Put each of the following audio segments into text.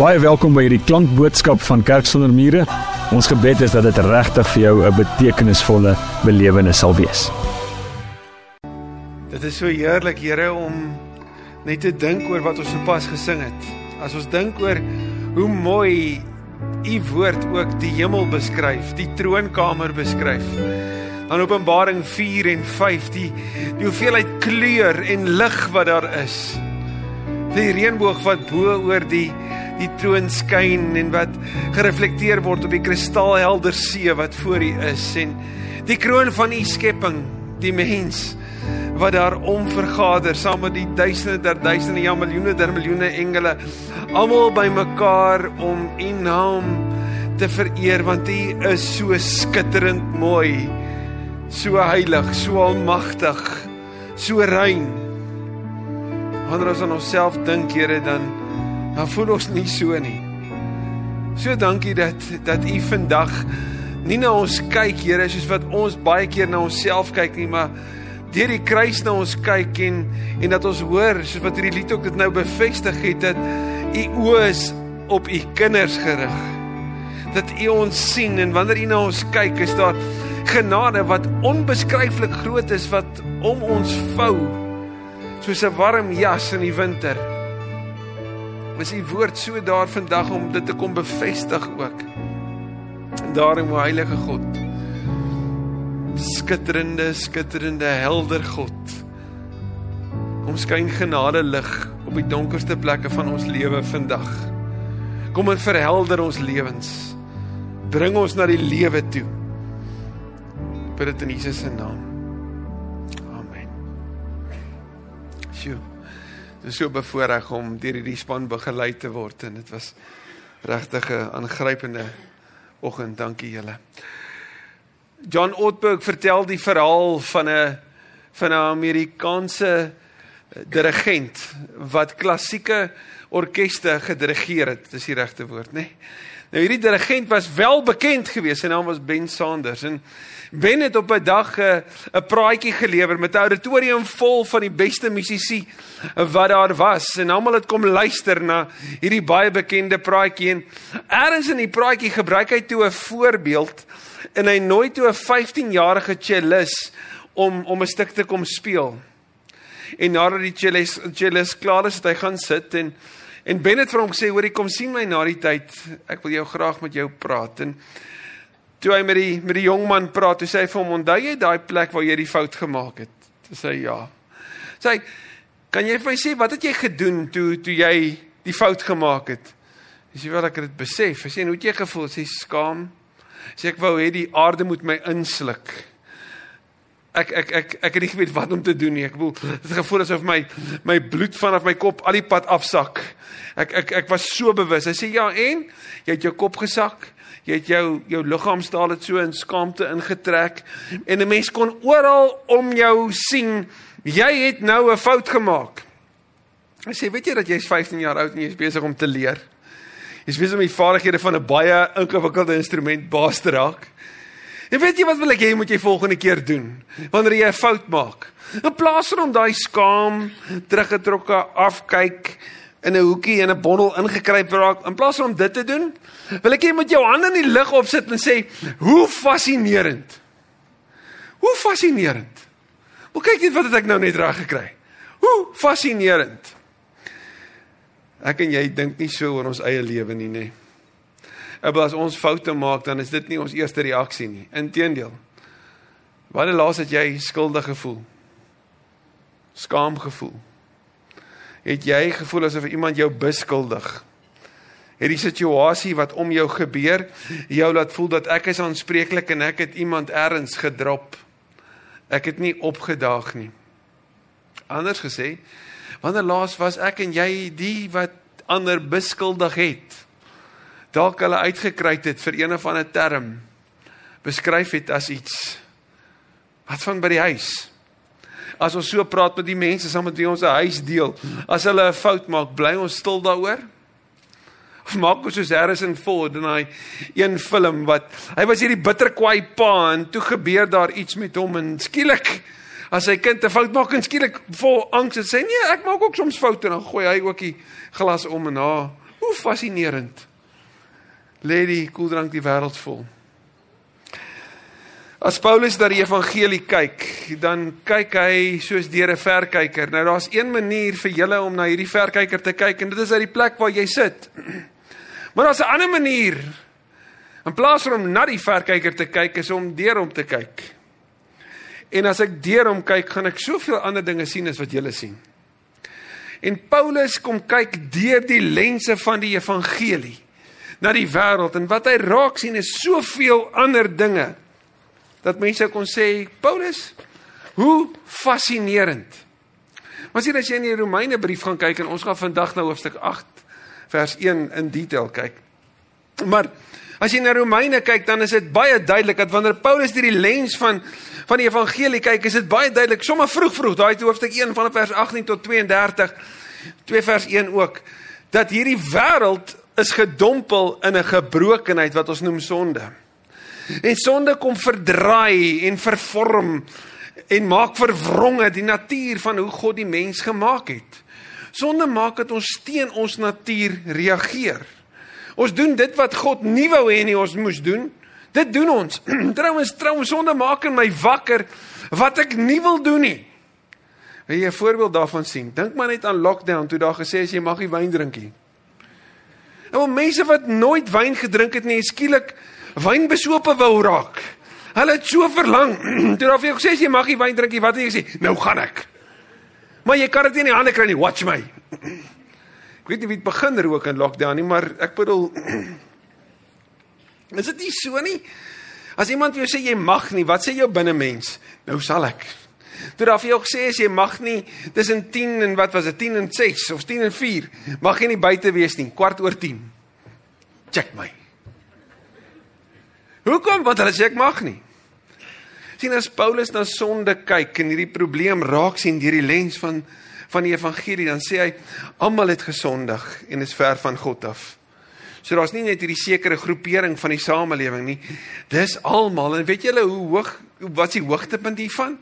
Baie welkom by hierdie klankboodskap van Kerk sonder mure. Ons gebed is dat dit regtig vir jou 'n betekenisvolle belewenis sal wees. Dit is so heerlik, Here, om net te dink oor wat ons sopas gesing het. As ons dink oor hoe mooi u woord ook die hemel beskryf, die troonkamer beskryf. Dan Openbaring 4 en 5 die die hoeveelheid kleur en lig wat daar is. Die reënboog wat bo oor die die troon skyn en wat gereflekteer word op die kristalhelder see wat voor U is. En die kroon van U skepping, die mens wat daar om vergader saam met die duisende der duisende ja miljoene der miljoene engele almal bymekaar om U naam te vereer want U is so skitterend mooi so heilig so almagtig so rein. Wanneer ons aan onsself dink Here dan dan voel ons nie so nie. So dankie dat dat u vandag nie na ons kyk, Here, soos wat ons baie keer na onsself kyk nie, maar deur die kruis na ons kyk en en dat ons hoor, soos wat hierdie lied ook dit nou bevestig het dat u oë is op u kinders gerig. Dat u ons sien en wanneer u na ons kyk, is daar genade wat onbeskryflik groot is wat om ons vou soos 'n warm jas in die winter is u woord so daar vandag om dit te kom bevestig ook. Daarom o heilige God. Skitterende, skitterende, helder God. Kom skyn genade lig op die donkerste plekke van ons lewe vandag. Kom en verhelder ons lewens. Bring ons na die lewe toe. Bid dit in Jesus se naam. Dit is so bevoorreg om deur hierdie span begelei te word en dit was regtig 'n aangrypende oggend. Dankie julle. John Ortberg vertel die verhaal van 'n van 'n Amerikaanse dirigent wat klassieke orkeste gedirigeer het. Dis die regte woord, né? Nee? Nou hierdie dirigent was wel bekend geweest. Sy naam was Ben Sanders en Ben het op 'n dag eh, 'n uh, praatjie gelewer met 'n auditorium vol van die beste musisi wat daar was en almal het kom luister na hierdie baie bekende praatjie en eers in die praatjie gebruik hy toe 'n voorbeeld en hy nooi toe 'n 15-jarige cellist om om 'n stuk te kom speel. En nadat die cellist cellist klaar is, het hy gaan sit en en Ben het vir hom gesê: "Hoerie, kom sien my na die tyd. Ek wil jou graag met jou praat." En toe hy met die met die jong man praat, toe sê hy vir hom: "Onthou jy daai plek waar jy die fout gemaak het?" Toe sê hy: "Ja." Sê hy: "Kan jy vir my sê wat het jy gedoen toe toe jy die fout gemaak het?" Dis jy wel ek dit besef. Hy sê: "Hoe het jy gevoel?" Sê skaam. Sê ek wou hê die aarde moet my insluk. Ek ek ek ek het nie geweet wat om te doen nie. Ek voel dit gevoel asof my my bloed vanaf my kop al die pad afsak. Ek ek ek was so bewus. Hy sê ja en jy het jou kop gesak jy het jou jou liggaamstaal het so in skaamte ingetrek en 'n mens kon oral om jou sien jy het nou 'n fout gemaak. Hy sê weet jy dat jy's 15 jaar oud en jy's besig om te leer. Jy's besig om die vaardighede van 'n baie ingewikkelde instrument baas te raak. En weet jy wat wil ek hê moet jy volgende keer doen wanneer jy 'n fout maak? In plaas van om daai skaam teruggetrokke afkyk in 'n hoekie en 'n bondel ingekruip raak. In plaas van om dit te doen, wil ek hê jy moet jou hande in die lug opsit en sê, "Hoe fascinerend." Hoe fascinerend. Maar kyk net wat het ek nou net reg gekry. Hoe fascinerend. Ek en jy dink nie so oor ons eie lewe nie, nê. Nee. As ons foute maak, dan is dit nie ons eerste reaksie nie. Inteendeel. Wanneer laas het jy skuldig gevoel? Skaam gevoel? Het jy gevoel asof iemand jou beskuldig? Het die situasie wat om jou gebeur jou laat voel dat ek is aanspreeklik en ek het iemand erns gedrop? Ek het nie opgedaag nie. Anders gesê, wanneer laas was ek en jy die wat ander beskuldig het? Dalk hulle uitgekry het vir een of ander term beskryf het as iets wat van by die huis as ons so praat met die mense saam met wie ons 'n huis deel, as hulle 'n fout maak, bly ons stil daaroor? Of maak ons soos Harrison Ford in daai een film wat hy was hierdie bitterkwaai pa en toe gebeur daar iets met hom en skielik as sy kind 'n fout maak en skielik vol angs en sê nee, ek maak ook soms foute en dan gooi hy ook die glas om en. Hoe Hoe fascinerend. Lê die koeldrank die wêreld vol. As Paulus na die evangelie kyk, dan kyk hy soos deur 'n verkyker. Nou daar's een manier vir julle om na hierdie verkyker te kyk en dit is uit die plek waar jy sit. Maar daar's 'n ander manier. In plaas van om na die verkyker te kyk, is om deur hom te kyk. En as ek deur hom kyk, gaan ek soveel ander dinge sien as wat julle sien. En Paulus kom kyk deur die lense van die evangelie na die wêreld en wat hy raak sien is soveel ander dinge dat mense kon sê Paulus, hoe fascinerend. Maar sien as jy in die Romeine brief gaan kyk en ons gaan vandag na hoofstuk 8 vers 1 in detail kyk. Maar as jy na Romeine kyk dan is dit baie duidelik dat wanneer Paulus deur die lens van van die evangelie kyk, is dit baie duidelik sommer vroeg vroeg daai hoofstuk 1 van vers 18 tot 32 2 vers 1 ook dat hierdie wêreld is gedompel in 'n gebrokenheid wat ons noem sonde. En sonde kom verdraai en vervorm en maak verwronge die natuur van hoe God die mens gemaak het. Sonde maak dat ons teen ons natuur reageer. Ons doen dit wat God nie wou hê nie ons moes doen. Dit doen ons. trouwens, trouwens sonde maak in my wakker wat ek nie wil doen nie. Wil jy 'n voorbeeld daarvan sien? Dink maar net aan lockdown toe daar gesê is jy mag nie wyn drink nie. En mense wat nooit wyn gedrink het nie, skielik wynbesope wou raak. Hulle het so verlang. Toe daar vir jou gesê jy mag nie wyn drink nie, wat het jy gesê? Nou gaan ek. Maar jy kan dit nie in die hande kry nie. Watch my. Ek weet nie wie het begin rook in lockdown nie, maar ek bedoel Is dit nie so nie? As iemand vir jou sê jy mag nie, wat sê jou binnemens? Nou sal ek. Toe daar vir jou gesê is jy mag nie tussen 10 en wat was dit 10 en 6 of 10 en 4 mag jy nie buite wees nie, kwart oor 10. Check my. Hoekom? Want hulle sê ek mag nie. Sien as Paulus na sonde kyk en hierdie probleem raak sien deur die lens van van die evangelie, dan sê hy almal het gesondig en is ver van God af. So daar's nie net hierdie sekere groepering van die samelewing nie. Dis almal en weet julle hoe hoog wat is die hoogtepunt hiervan?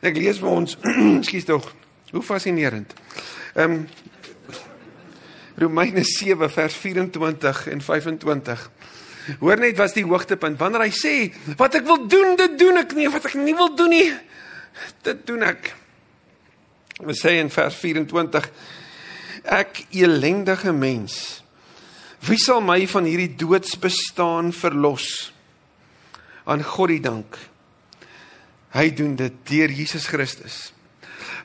Ek lees vir ons, skus tog. Hoe fascinerend. Ehm um, Romeine 7 vers 24 en 25. Hoor net wat is die hoogtepunt wanneer hy sê wat ek wil doen, dit doen ek nie, wat ek nie wil doen nie, dit doen ek. Ons sê in vers 24 ek elendige mens wie sal my van hierdie doodsbestaan verlos? Aan God die dank. Hy doen dit deur Jesus Christus.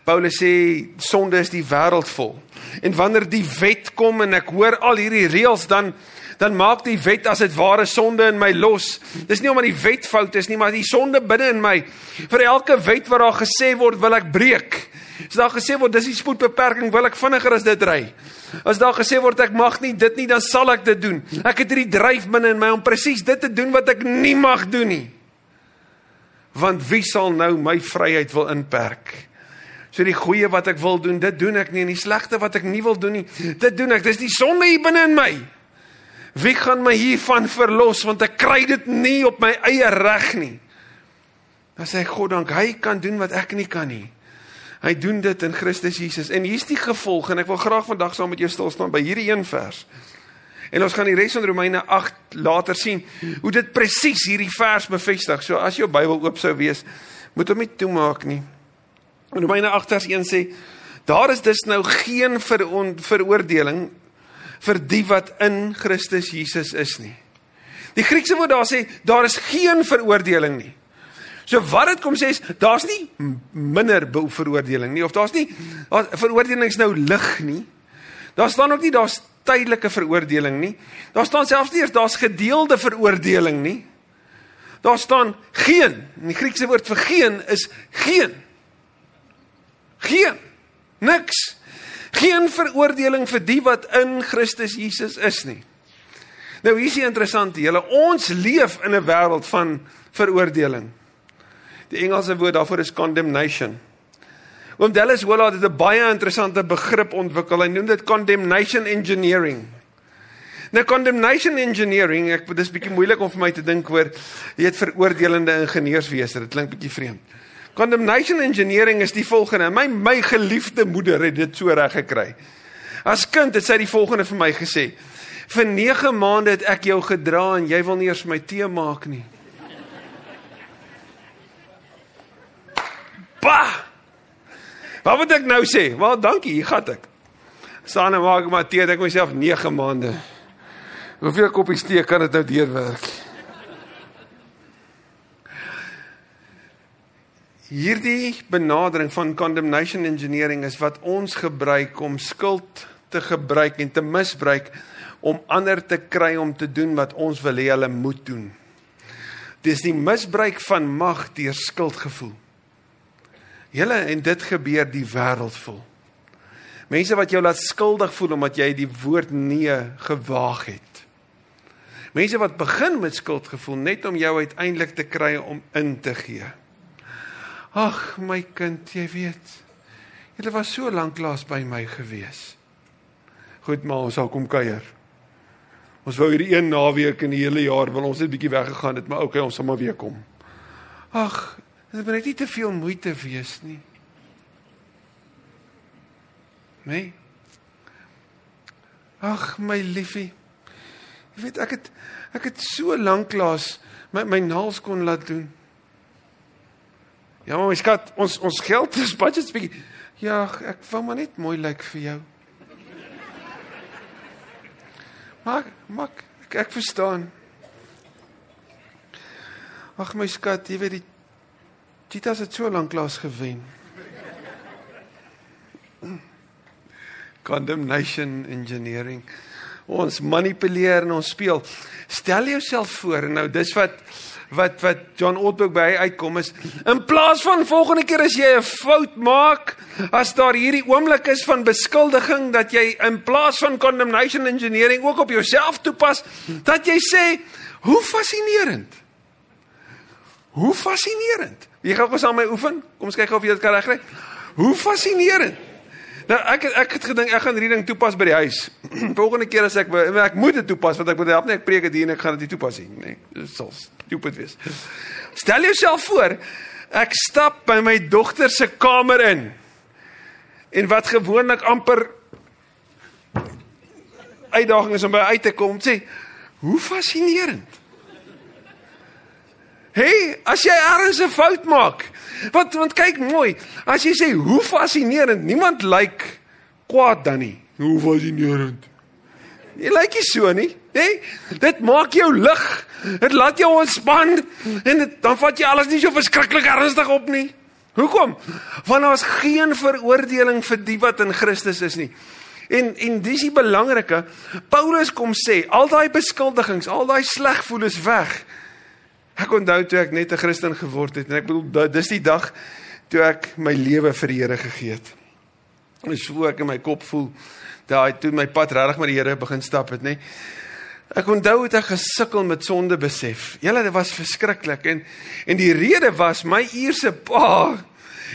Paulus sê sonde is die wêreld vol. En wanneer die wet kom en ek hoor al hierdie reëls dan dan maak die wet as dit ware sonde in my los. Dis nie omdat die wet fout is nie, maar die sonde binne in my. Vir elke wet wat daar gesê word, wil ek breek. As daar gesê word dis die spoedbeperking, wil ek vinniger as dit ry. As daar gesê word ek mag nie dit nie, dan sal ek dit doen. Ek het hierdie dryf binne in my om presies dit te doen wat ek nie mag doen nie. Want wie sal nou my vryheid wil inperk? So die goeie wat ek wil doen, dit doen ek nie en die slegte wat ek nie wil doen nie, dit doen ek. Dis die sonde hier binne in my. Wie gaan my hiervan verlos want ek kry dit nie op my eie reg nie. Dan sê God dank hy kan doen wat ek nie kan nie. Hy doen dit in Christus Jesus. En hier's die gevolg en ek wil graag vandag saam met jou stil staan by hierdie een vers. En ons gaan die res van Romeine 8 later sien hoe dit presies hierdie vers bevestig. So as jou Bybel oop sou wees, moet hom nie toemaak nie. Romeine 8 vers 1 sê daar is dus nou geen veroordeling vir die wat in Christus Jesus is nie. Die Griekse woord daar sê daar is geen veroordeling nie. So wat dit kom sê is daar's nie minder veroordeling nie of daar's nie veroordelings nou lig nie. Daar staan ook nie daar's tydelike veroordeling nie. Daar staan selfs nie daar's gedeelde veroordeling nie. Daar staan geen. Die Griekse woord vir geen is geen. Geen. Niks. Geen veroordeling vir die wat in Christus Jesus is nie. Nou hier is die interessante, julle ons leef in 'n wêreld van veroordeling. Die Engelse woord daarvoor is condemnation. Oom Dallas Willard het 'n baie interessante begrip ontwikkel. Hy noem dit condemnation engineering. Nou condemnation engineering, ek dis bietjie moeilik om vir my te dink oor jy het veroordelende ingenieurswese. Dit klink bietjie vreemd. Condemnation engineering is die volgende. My my geliefde moeder het dit so reg gekry. As kind het sy die volgende vir my gesê: Vir 9 maande het ek jou gedra en jy wil nie eers my tee maak nie. Bah! Wat moet ek nou sê? Wel, dankie, hier gaan ek. Staan en maak maar tee, ek myself 9 maande. Hoeveel koppies tee kan dit nou deurwerk? Hierdie benadering van condemnation engineering is wat ons gebruik om skuld te gebruik en te misbruik om ander te kry om te doen wat ons wil hê hulle moet doen. Dis die misbruik van mag deur skuldgevoel. Julle en dit gebeur die wêreld vol. Mense wat jou laat skuldig voel omdat jy die woord nee gewaag het. Mense wat begin met skuldgevoel net om jou uiteindelik te kry om in te gee. Ag my kind, jy weet. Jy was so lank laas by my gewees. Goed, maar ons sal kom kuier. Ons wou hierdie een naweek in die hele jaar wil ons net bietjie weggegaan het, maar okay, ons sal maar weer kom. Ag, Dit moet net nie te veel moeite wees nie. Nee. Ag my liefie. Jy weet ek het ek het so lank laas my my naels kon laat doen. Ja, my skat, ons ons geld is budget bietjie. Ja, ek wou maar net mooi lyk vir jou. Maar maar ek, ek verstaan. Ag my skat, jy weet die Cheetahs het so lank lank gewen. Condemnation engineering. Ons manipuleer en ons speel. Stel jouself voor nou dis wat wat wat John Ortberg by uitkom is in plaas van volgende keer as jy 'n fout maak as daar hierdie oomblik is van beskuldiging dat jy in plaas van condemnation engineering ook op jouself toepas dat jy sê hoe fascinerend hoe fascinerend Wie gaan ons aan my oefen? Kom ons kyk of jy dit kan regkry. Hoe fascinerend. Nou ek ek het gedink ek gaan hierdie ding toepas by die huis. Volgende keer as ek ek moet dit toepas want ek moet help nie ek preek dit hier en ek gaan dit toepas nie. Nee, dit sal stupid wees. Stel jouself voor ek stap by my dogter se kamer in. En wat gewoonlik amper uitdaging is om by uit te kom, sê, hoe fascinerend. Hey, as jy ergens 'n fout maak. Want want kyk mooi, as jy sê hoe fascinerend, niemand lyk kwaad dan nie. Hoe fascinerend. Jy lyk nie so nie. Hey, dit maak jou lig. Dit laat jou ontspan en dit, dan vat jy alles nie so verskriklik ernstig op nie. Hoekom? Want daar's geen veroordeling vir die wat in Christus is nie. En en dis die belangrike. Paulus kom sê, al daai beskuldigings, al daai sleg voel is weg. Ek onthou toe ek net 'n Christen geword het en ek bedoel dis die dag toe ek my lewe vir die Here gegee het. En so ek in my kop voel daai toe my pad regtig met die Here begin stap het, nê. Ek onthou het ek gesukkel met sonde besef. Julle dit was verskriklik en en die rede was my uierse pa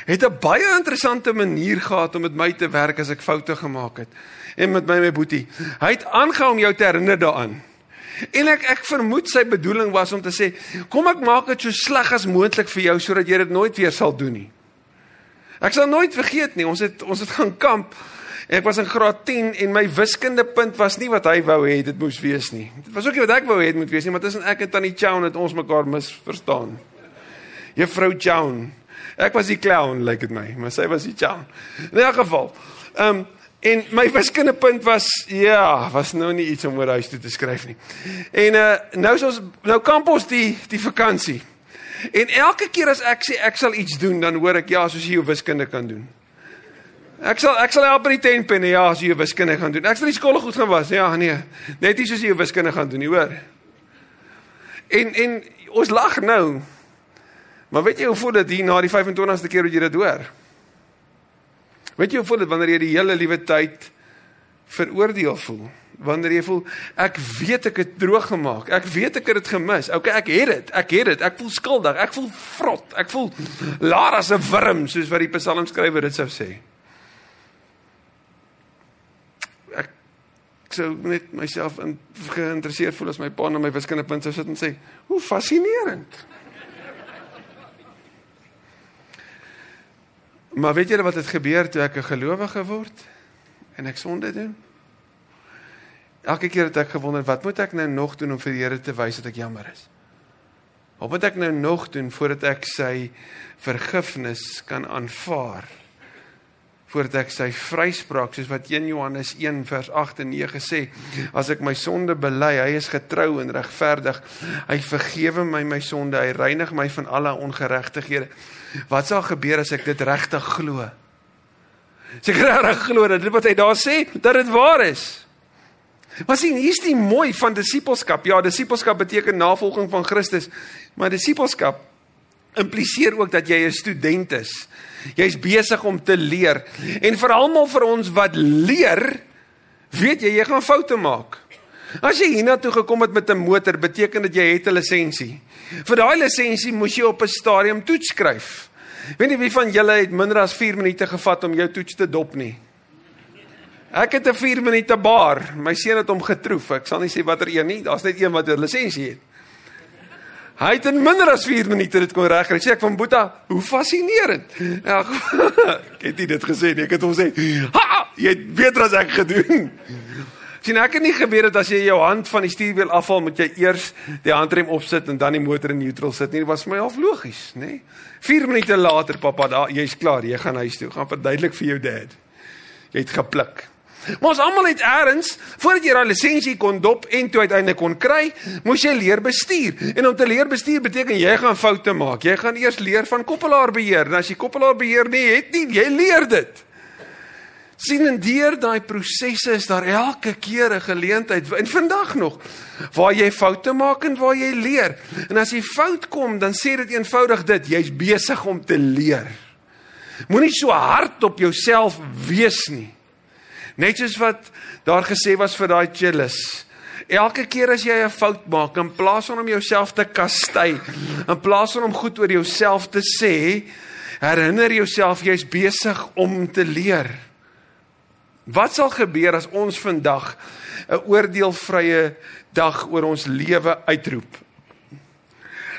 het 'n baie interessante manier gehad om met my te werk as ek foute gemaak het en met my my boetie. Hy het aangehou om jou te herinner daaraan. En ek ek vermoed sy bedoeling was om te sê, kom ek maak dit so sleg as moontlik vir jou sodat jy dit nooit weer sal doen nie. Ek sal nooit vergeet nie, ons het ons het gaan kamp. Ek was in graad 10 en my wiskundepunt was nie wat hy wou hê dit moes wees nie. Dit was ook nie wat ek wou hê dit moet wees nie, maar tussen ek en Tannie Chown het ons mekaar misverstaan. Juffrou Chown. Ek was die clown lyk like dit my, maar sy was die Chown. In elk geval. Ehm um, En my wiskundepunt was ja, was nou nie iets om oor huis toe te skryf nie. En uh nou is ons nou kamp ons die die vakansie. En elke keer as ek sê ek sal iets doen, dan hoor ek ja, soos jy jou wiskunde kan doen. Ek sal ek sal help by die tenpenne ja, as jy jou wiskunde gaan doen. Ek sal die skool goed gaan was. Ja, nee. Net nie soos jy jou wiskunde gaan doen nie, hoor. En en ons lag nou. Maar weet jy hoe voel dit hier na die 25ste keer wat jy dit hoor? Weet jy hoe voel dit wanneer jy die hele liewe tyd veroordeel voel? Wanneer jy voel ek weet ek het droog gemaak. Ek weet ek het dit gemis. Okay, ek het dit. Ek het dit. Ek voel skuldig. Ek voel vrot. Ek voel laar as 'n wurm soos wat die psalmskrywer dit sou sê. Ek sou net myself in geïnteresseerd voel as my pa na my wiskundepunt sou sit en sê, "Hoe fascinerend." Maar weet julle wat het gebeur toe ek 'n gelowige word en ek sonde doen? Elke keer het ek gewonder wat moet ek nou nog doen om vir die Here te wys dat ek jammer is? Wat moet ek nou nog doen voordat ek sy vergifnis kan aanvaar? Voordat ek sy vryspraak soos wat 1 Johannes 1 vers 8 en 9 sê, as ek my sonde bely, hy is getrou en regverdig. Hy vergewe my my sonde, hy reinig my van alle ongeregtighede. Wat sal gebeur as ek dit regtig glo? As ek regtig glo dat dit wat hy daar sê, dat dit waar is? Maar sien, hier's die mooi van disippelskap. Ja, disippelskap beteken navolging van Christus, maar disippelskap impliseer ook dat jy 'n student is. Jy's besig om te leer. En vir almal vir ons wat leer, weet jy jy gaan foute maak. As jy hiernatoe gekom het met 'n motor, beteken dit jy het 'n lisensie. Vir daai lisensie moes jy op 'n stadium toets skryf. Weet nie wie van julle het minder as 4 minute gevat om jou toets te dop nie. Ek het 'n 4 minute baar. My seun het hom getroof. Ek sal nie sê watter een nie. Daar's net een wat 'n lisensie het. Hy het in minder as 4 minute dit kon regkry. Sê ek van Boeta, hoe fascinerend. Ja, ek het dit gesê, ek het hom sê, "Ha, jy het beter as ek gedoen." Sien ek het nie geweet dat as jy jou hand van die stuurwiel afhaal, moet jy eers die handrem opsit en dan die motor in neutral sit nie. Dit was vir my half logies, nê? Nee? 4 minute later, pappa, daar, jy's klaar, jy gaan huis toe. Gaan verduidelik vir jou dad. Jy het gepluk. Maar ons almal het eers voordat jy daai lisensie kon dop en toe uiteindelik kon kry, moes jy leer bestuur. En om te leer bestuur beteken jy gaan foute maak. Jy gaan eers leer van koppelaarbeheer. En as jy koppelaarbeheer nie het nie, jy leer dit. Sien en deur daai prosesse is daar elke keer 'n geleentheid en vandag nog waar jy foute maak en waar jy leer. En as jy fout kom, dan sê dit eenvoudig dit, jy's besig om te leer. Moenie so hard op jouself wees nie. Net soos wat daar gesê was vir daai chillis. Elke keer as jy 'n fout maak, in plaas van om jouself te kastei, in plaas van om goed oor jouself te sê, herinner jouself jy's besig om te leer. Wat sal gebeur as ons vandag 'n oordeelvrye dag oor ons lewe uitroep?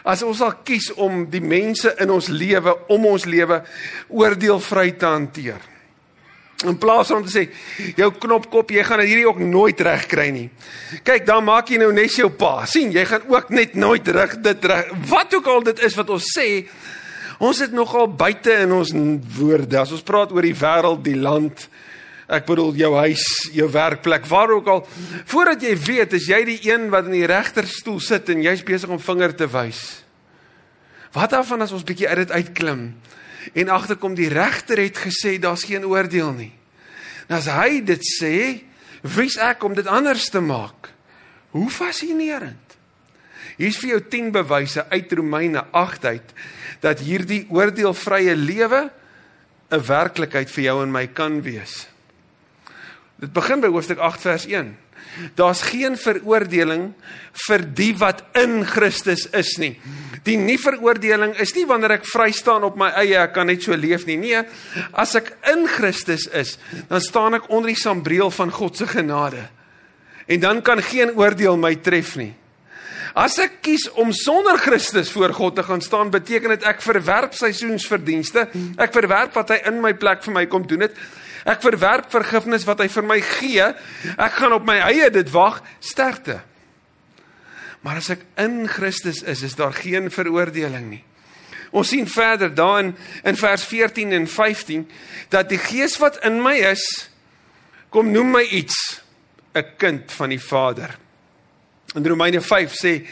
As ons sal kies om die mense in ons lewe om ons lewe oordeelvry te hanteer. In plaas om te sê jou knopkop, jy gaan dit hierdie ook nooit regkry nie. Kyk, dan maak jy nou net jou pa. sien, jy gaan ook net nooit reg dit reg. Wat ook al dit is wat ons sê, ons het nogal buite in ons woorde. As ons praat oor die wêreld, die land, ek bedoel jou huis, jou werkplek, waar ook al, voordat jy weet, is jy die een wat in die regterstoel sit en jy's besig om vinger te wys. Wat af van as ons bietjie uit dit uitklim? en agterkom die regter het gesê daar's geen oordeel nie. Nou as hy dit sê, wie's ek om dit anders te maak? Hoe fascinerend. Hier's vir jou 10 bewyse uit Romeine 8 uit dat hierdie oordeelvrye lewe 'n werklikheid vir jou en my kan wees. Dit begin by hoofstuk 8 vers 1. Daar's geen veroordeling vir die wat in Christus is nie. Die nie veroordeling is nie wanneer ek vry staan op my eie, ek kan net so leef nie. Nee, as ek in Christus is, dan staan ek onder die sambreel van God se genade. En dan kan geen oordeel my tref nie. As ek kies om sonder Christus voor God te gaan staan, beteken dit ek verwerp seisoensverdienste. Ek verwerp wat hy in my plek vir my kom doen het. Ek verwerp vergifnis wat hy vir my gee. Ek gaan op my eie dit wag, sterkte. Maar as ek in Christus is, is daar geen veroordeling nie. Ons sien verder daarin in vers 14 en 15 dat die gees wat in my is kom noem my iets 'n kind van die Vader. In Romeine 5 sê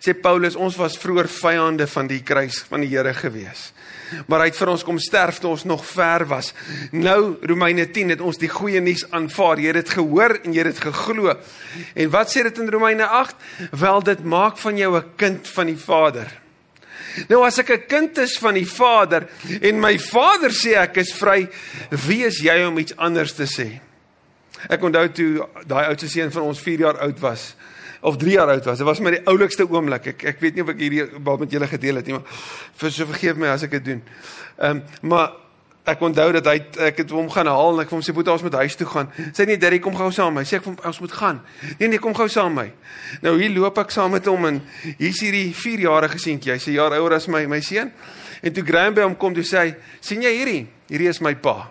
sê Paulus ons was vroeër vyande van die kruis van die Here gewees maar hy het vir ons kom sterf toe ons nog ver was. Nou Romeine 10 het ons die goeie nuus aanvaar. Jy het dit gehoor en jy het dit geglo. En wat sê dit in Romeine 8? Wel dit maak van jou 'n kind van die Vader. Nou as ek 'n kind is van die Vader en my Vader sê ek is vry, wie is jy om iets anders te sê? Ek onthou toe daai oudste seun van ons 4 jaar oud was of 3 jaar oud was. Dit was my die oulikste oomblik. Ek ek weet nie of ek hierdie bal met julle gedeel het nie, maar vir so vergeef my as ek dit doen. Ehm um, maar ek onthou dat hy ek het hom gaan haal en ek vir hom sê boetie ons moet huis toe gaan. Sê nee, daddy kom gou saam met my. Sê ek vir hom ons moet gaan. Nee nee, kom gou saam met my. Nou hier loop ek saam met hom en hier's hierdie 4-jarige seentjie. Hy's 'n jaar ouer as my my seun. En toe Graham by hom kom, toe sê hy, "Sien jy hierdie? Hierdie is my pa."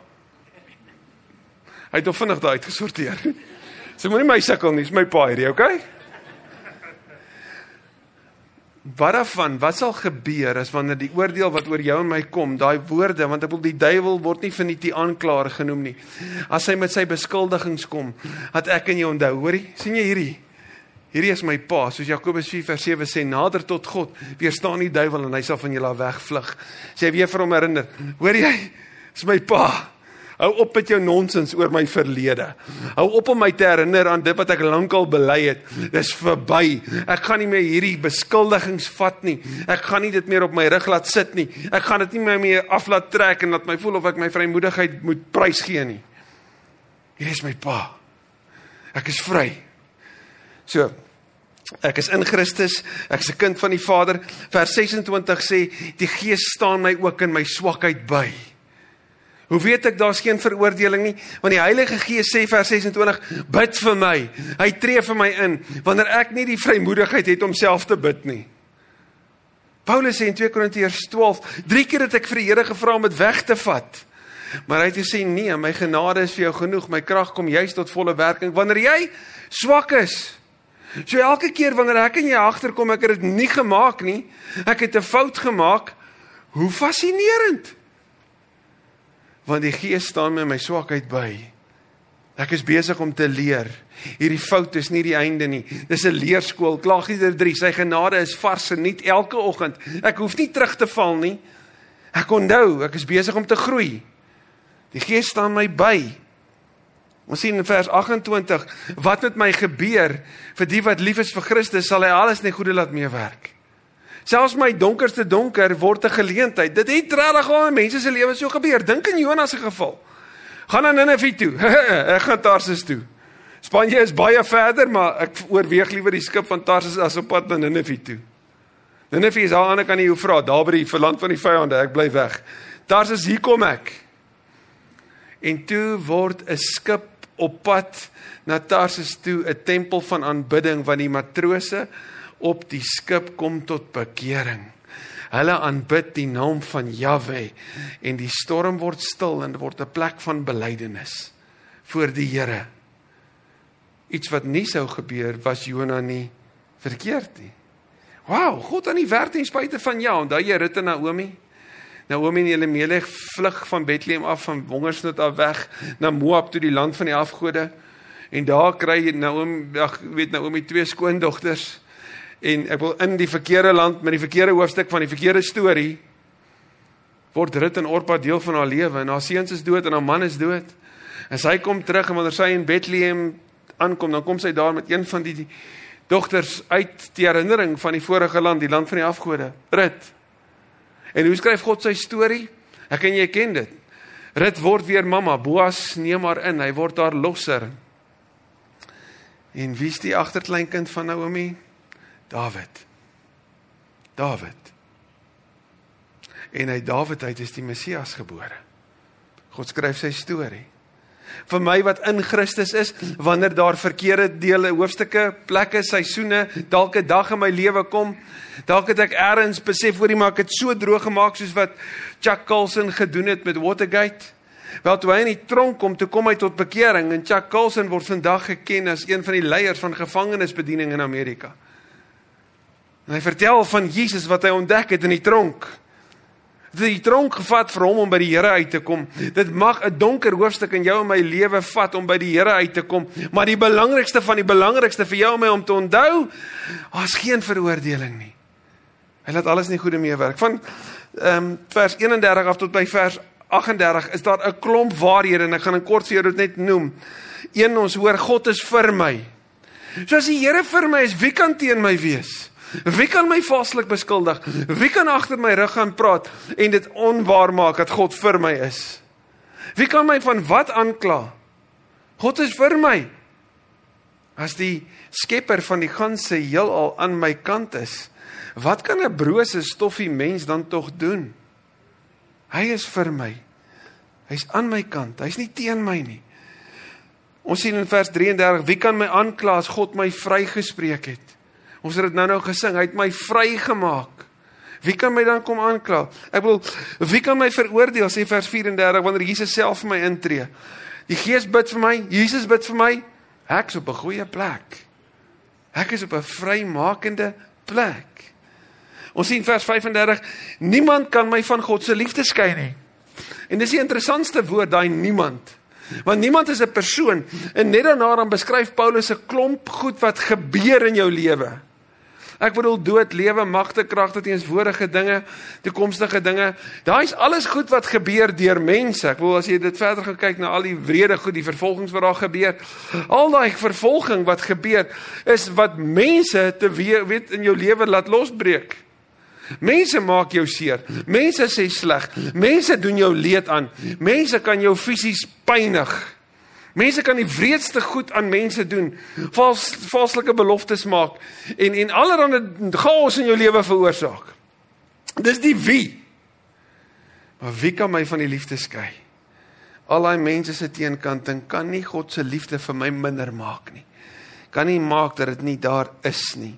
Hy het hom vinnig daai uitgesorteer. So moenie my sukkel nie, dis my pa hierdie, okay? Wat daarvan, wat sal gebeur as wanneer die oordeel wat oor jou en my kom, daai woorde, want ek wil die duiwel word nie van die aanklaer genoem nie. As hy met sy beskuldigings kom, dat ek en jy onthou, hoorie, sien jy hierdie? Hierdie is my pa, soos Jakobus 4 vers 7 sê, nader tot God, weerstaan die duiwel en hy sal van julle wegvlug. Sê weer vir hom herinner, hoor jy? Dis my pa. Hou op met jou nonsens oor my verlede. Hou op om my te herinner aan dit wat ek lankal bely het. Dis verby. Ek gaan nie meer hierdie beskuldigings vat nie. Ek gaan nie dit meer op my rug laat sit nie. Ek gaan dit nie meer mee af laat trek en laat my voel of ek my vrymoedigheid moet prysgee nie. Hier is my pa. Ek is vry. So Ek is in Christus, ek is 'n kind van die Vader. Vers 26 sê die Gees staan my ook in my swakheid by. Hoe weet ek daar's geen veroordeling nie? Want die Heilige Gees sê vers 26, bid vir my. Hy tree vir my in wanneer ek nie die vrymoedigheid het om self te bid nie. Paulus sê in 2 Korintiërs 12, drie keer het ek vir die Here gevra om dit weg te vat. Maar hy het gesê nee, my genade is vir jou genoeg. My krag kom juis tot volle werking wanneer jy swak is. So elke keer wanneer ek en jy agterkom ek het dit nie gemaak nie, ek het 'n fout gemaak, hoe fascinerend want die Gees staan met my swakheid by. Ek is besig om te leer. Hierdie fout is nie die einde nie. Dis 'n leerskool. Klaagliedere 3. Sy genade is vars en nuut elke oggend. Ek hoef nie terug te val nie. Ek onthou, ek is besig om te groei. Die Gees staan my by. Ons sien in vers 28 wat met my gebeur vir die wat lief is vir Christus, sal hy alles net goeie laat meewerk. Selfs my donkerste donker word 'n geleentheid. Dit het regtig al in mense se lewens so gebeur. Dink aan Jonas se geval. Gaan aan Ninive toe. ek gaan Tarsus toe. Spanje is baie verder, maar ek oorweeg liewer die skip van Tarsus as op pad na Ninive toe. Ninive is aan die ander kant die Eufraat, daar by die verland van die vyande. Ek bly weg. Tarsus hier kom ek. En toe word 'n skip op pad na Tarsus toe, 'n tempel van aanbidding van die matrose op die skip kom tot bekering. Hulle aanbid die naam van Jahwe en die storm word stil en word 'n plek van belydenis voor die Here. Iets wat nie sou gebeur was Jona nie verkeerd nie. Wow, God aan die werk ten spyte van jou. Onthou jy en Naomi? Naomi en Elimelech vlug van Bethlehem af van hongersnood af weg na Moab toe die land van die afgode. En daar kry Naomi, ag weet Naomi twee skoondogters en ek wil in die verkeerde land met die verkeerde hoofstuk van die verkeerde storie word Rut en Orpa deel van haar lewe en haar seuns is dood en haar man is dood. En sy kom terug en wanneer sy in Bethlehem aankom, dan kom sy daar met een van die dogters uit die herinnering van die vorige land, die land van die afgode, Rut. En hoe skryf God sy storie? Ek en jy ken dit. Rut word weer mamma, Boas neem haar in, hy word haar losser. En wie's die agterkleinkind van Naomi? Dawid. Dawid. En uit Dawid uit is die Messias gebore. God skryf sy storie. Vir my wat in Christus is, wanneer daar verkeerde dele, hoofstukke, plekke, seisoene, dalk 'n dag in my lewe kom, dalk het ek eers besef hoorie maar ek het so droog gemaak soos wat Chuck Colson gedoen het met Watergate. Wel toe hy in die tronk kom, toe kom hy tot bekering en Chuck Colson word vandag geken as een van die leiers van gevangenisbediening in Amerika. En hy vertel van Jesus wat hy ontdek het in die tronk. Dit het die tronk gevat vir hom om by die Here uit te kom. Dit mag 'n donker hoofstuk in jou en my lewe vat om by die Here uit te kom, maar die belangrikste van die belangrikste vir jou en my om te onthou, daar's geen veroordeling nie. Hy laat alles nie goede meewerk. Van ehm um, vers 31 af tot by vers 38 is daar 'n klomp waarhede en ek gaan in kort vir jou dit net noem. Een ons hoor God is vir my. So as die Here vir my is, wie kan teen my wees? Wie kan my valslik beskuldig? Wie kan agter my rug gaan praat en dit onwaar maak dat God vir my is? Wie kan my van wat aankla? God is vir my. As die skepper van die ganse heelal aan my kant is, wat kan 'n brose stoffie mens dan tog doen? Hy is vir my. Hy's aan my kant. Hy's nie teen my nie. Ons sien in vers 33, wie kan my aankla as God my vrygespreek het? Ons het dit nou-nou gesing, hy het my vrygemaak. Wie kan my dan kom aankla? Ek bedoel, wie kan my veroordeel sê vers 34 wanneer Jesus self vir my intree? Die Gees bid vir my, Jesus bid vir my. Ek's op 'n goeie plek. Ek is op 'n vrymakende plek. Ons sien vers 35, niemand kan my van God se liefde skei nie. En dis die interessantste woord daai niemand. Want niemand is 'n persoon en net daarna dan beskryf Paulus 'n klomp goed wat gebeur in jou lewe. Ek bedoel dood, lewe, magte, kragte, teenswoordige dinge, toekomstige dinge. Daai is alles goed wat gebeur deur mense. Ek bedoel as jy dit verder gaan kyk na al die wrede goed, die vervolgings wat daar gebeur. Al daai vervolging wat gebeur is wat mense te weet in jou lewe laat losbreek. Mense maak jou seer. Mense sê sleg. Mense doen jou leed aan. Mense kan jou fisies pynig. Mense kan die wreedste goed aan mense doen. Vals valslike beloftes maak en en allerlei chaos in jou lewe veroorsaak. Dis die wie. Maar wie kan my van die liefde skei? Al daai mense se teenkanting kan nie God se liefde vir my minder maak nie. Kan nie maak dat dit nie daar is nie.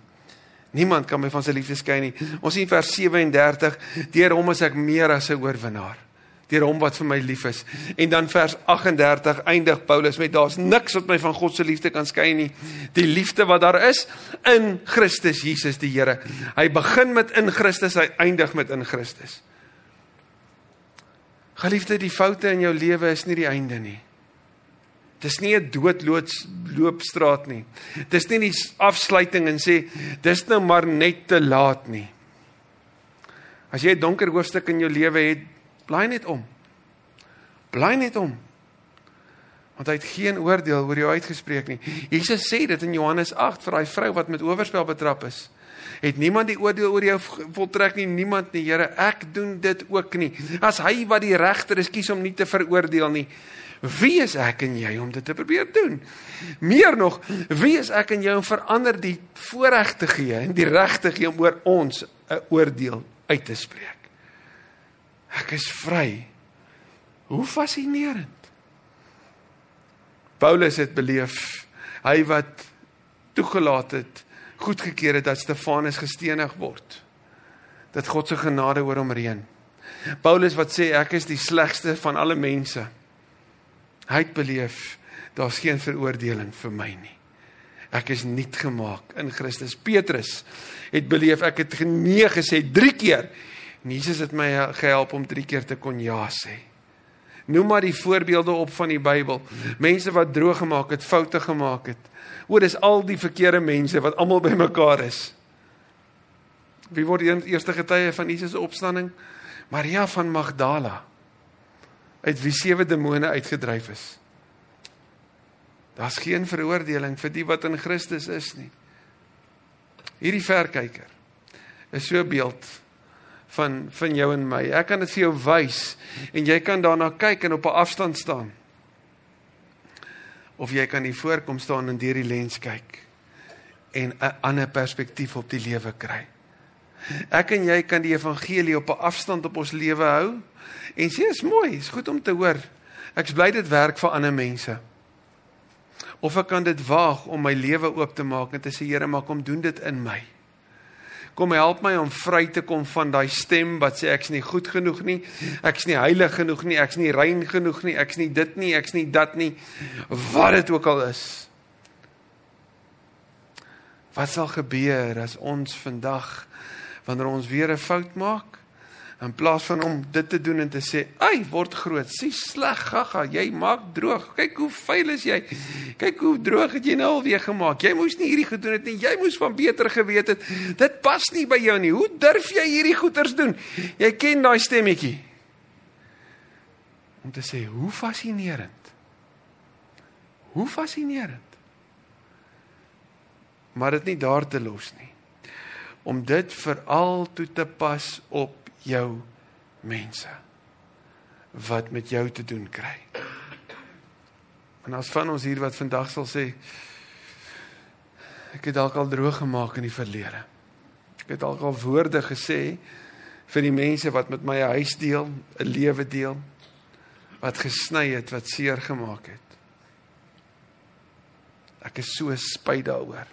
Niemand kan my van sy liefde skei nie. Ons sien vers 37, deur hom is ek meer as 'n oorwinnaar. Deur hom wat vir my lief is. En dan vers 38 eindig Paulus met daar's niks wat my van God se liefde kan skei nie. Die liefde wat daar is in Christus Jesus die Here. Hy begin met in Christus, hy eindig met in Christus. Geliefde, die foute in jou lewe is nie die einde nie. Dis nie 'n doodloopstraat nie. Dis nie die afsluiting en sê dis nou maar net te laat nie. As jy 'n donker hoofstuk in jou lewe het, bly net om. Bly net om. Want hy het geen oordeel oor jou uitgespreek nie. Jesus sê dit in Johannes 8 vir daai vrou wat met oorspel betrap is. Het niemand die oordeel oor jou voltrek nie, niemand nie, Here, ek doen dit ook nie. As hy wat die regter is, kies om nie te veroordeel nie. Wie is ek en jy om dit te probeer doen? Meer nog, wie is ek en jy om verander die voorreg te gee en die reg te gee om oor ons 'n oordeel uit te spreek? Ek is vry. Hoe fascinerend. Paulus het beleef hy wat toegelaat het, goedgekeur het dat Stefanus gestenig word. Dat God se genade oor hom reën. Paulus wat sê ek is die slegste van alle mense. Hy het beleef daar's geen veroordeling vir my nie. Ek is nuut gemaak in Christus. Petrus het beleef ek het nee gesê 3 keer. Jesus het my gehelp om 3 keer te kon ja sê. Noem maar die voorbeelde op van die Bybel. Mense wat droog gemaak het, foute gemaak het. O, dis al die verkeerde mense wat almal bymekaar is. Wie word die eerste getuie van Jesus opstanding? Maria van Magdala uit wie sewe demone uitgedryf is. Daar's geen veroordeling vir die wat in Christus is nie. Hierdie verkyker is so 'n beeld van van jou en my. Ek kan dit vir jou wys en jy kan daarna kyk en op 'n afstand staan. Of jy kan hier voorkom staan en deur die lens kyk en 'n ander perspektief op die lewe kry. Ek en jy kan die evangelie op 'n afstand op ons lewe hou En sê is mooi, is goed om te hoor. Ek's bly dit werk vir ander mense. Of ek kan dit waag om my lewe oop te maak en te sê Here, maar kom doen dit in my. Kom help my om vry te kom van daai stem wat sê ek's nie goed genoeg nie, ek's nie heilig genoeg nie, ek's nie rein genoeg nie, ek's nie dit nie, ek's nie dat nie. Wat dit ook al is. Wat sal gebeur as ons vandag wanneer ons weer 'n fout maak? In plaas van om dit te doen en te sê, "Ag, word groot, sien sleg, gaga, jy maak droog. Kyk hoe vuil is jy. Kyk hoe droog het jy nou alweer gemaak. Jy moes nie hierdie gedoen het nie. Jy moes van beter geweet het. Dit pas nie by jou nie. Hoe durf jy hierdie goeters doen?" Jy ken daai stemmetjie. Om te sê, "Hoe fascinerend." Hoe fascinerend. Maar dit nie daar te los nie. Om dit veral toe te pas op jou mense wat met jou te doen kry. En as van ons hier wat vandag sal sê ek het dalk al droog gemaak in die verlede. Ek het dalk al woorde gesê vir die mense wat met my 'n huis deel, 'n lewe deel wat gesny het, wat seer gemaak het. Ek is so spyt daaroor.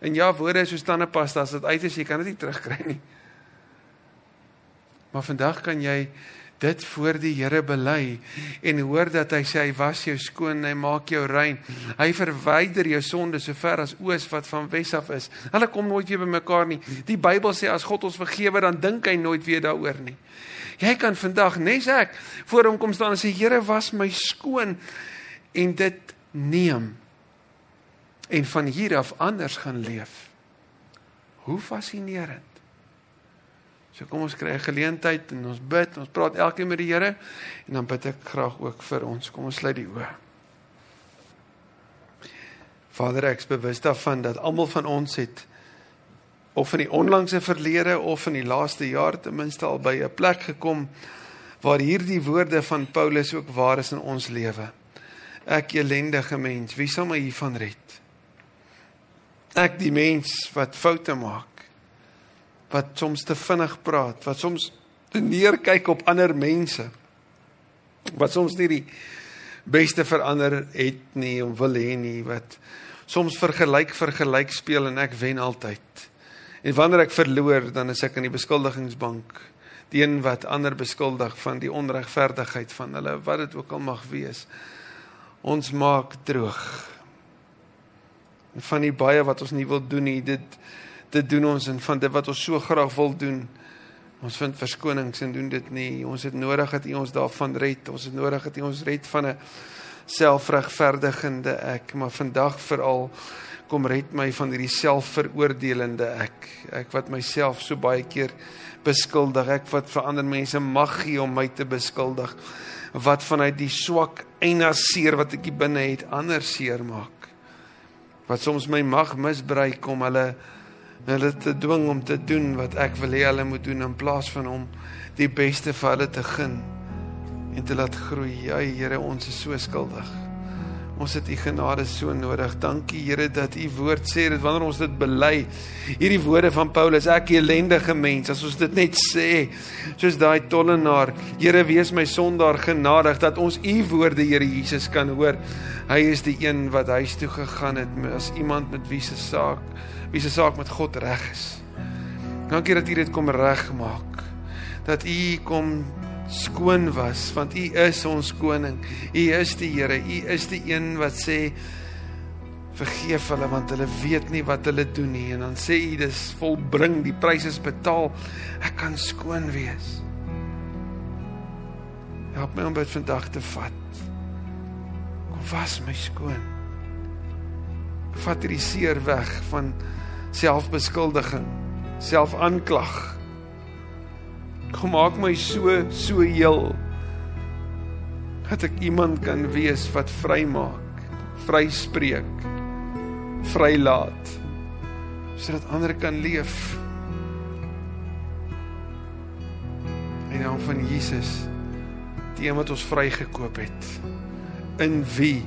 En ja, woorde is so tandepasta as dit uit is, jy kan dit nie terugkry nie. Maar vandag kan jy dit voor die Here bely en hoor dat hy sê hy was jou skoon, hy maak jou rein. Hy verwyder jou sonde so ver as oos wat van wes af is. Hulle kom nooit weer bymekaar nie. Die Bybel sê as God ons vergewe, dan dink hy nooit weer daaroor nie. Jy kan vandag nes ek voor hom kom staan en sê Here was my skoon en dit neem en van hier af anders gaan leef. Hoe fascinerend. So kom ons kry 'n geleentheid en ons bid, ons praat elkeen met die Here en dan bid ek graag ook vir ons. Kom ons sluit die oë. Vader, ek is bewus daarvan dat almal van ons het of in die onlangse verlede of in die laaste jaar ten minste al by 'n plek gekom waar hierdie woorde van Paulus ook waar is in ons lewe. Ek elendige mens, wie sal my hiervan red? Ek die mens wat foute maak wat soms te vinnig praat, wat soms neerkyk op ander mense. Wat soms nie die beste vir ander het nie of wil hê nie, wat soms vergelyk vergelyk speel en ek wen altyd. En wanneer ek verloor, dan is ek in die beskuldigingsbank, die een wat ander beskuldig van die onregverdigheid van hulle, wat dit ook al mag wees. Ons maak droog. En van die baie wat ons nie wil doen nie, dit dit doen ons en van dit wat ons so graag wil doen. Ons vind verskonings en doen dit nie. Ons het nodig dat U ons daarvan red. Ons het nodig dat U ons red van 'n selfregverdigende ek, maar vandag veral kom red my van hierdie selfveroordelende ek. Ek wat myself so baie keer beskuldig, ek wat vir ander mense mag gee om my te beskuldig. Wat vanuit die swak eina seer wat ek binne het, ander seer maak. Wat soms my mag misbruik om hulle hulle te dwing om te doen wat ek wil hê hulle moet doen in plaas van om die beste vir hulle te gun en te laat groei. Ja Here, ons is so skuldig. Ons het u genade so nodig. Dankie Here dat u woord sê dat wanneer ons dit bely, hierdie woorde van Paulus, ek elendige mens, as ons dit net sê, soos daai tollenaar, Here wees my sondaar genadig dat ons u woorde Here Jesus kan hoor. Hy is die een wat huis toe gegaan het as iemand met wie se saak wie se saak met God reg is. Dankie dat U dit kom regmaak. Dat U kom skoon was want U is ons koning. U is die Here. U is die een wat sê vergeef hulle want hulle weet nie wat hulle doen nie en dan sê U dis volbring, die prys is betaal. Ek kan skoon wees. Help my om dit vandag te vat. Kom was my skoon. Vat hierdie seer weg van selfbeskuldiging, selfaanklag. Kom maak my so so heel dat ek iemand kan wees wat vrymaak, vryspreek, vrylaat sodat ander kan leef. En naam van Jesus, die een wat ons vrygekoop het, in wie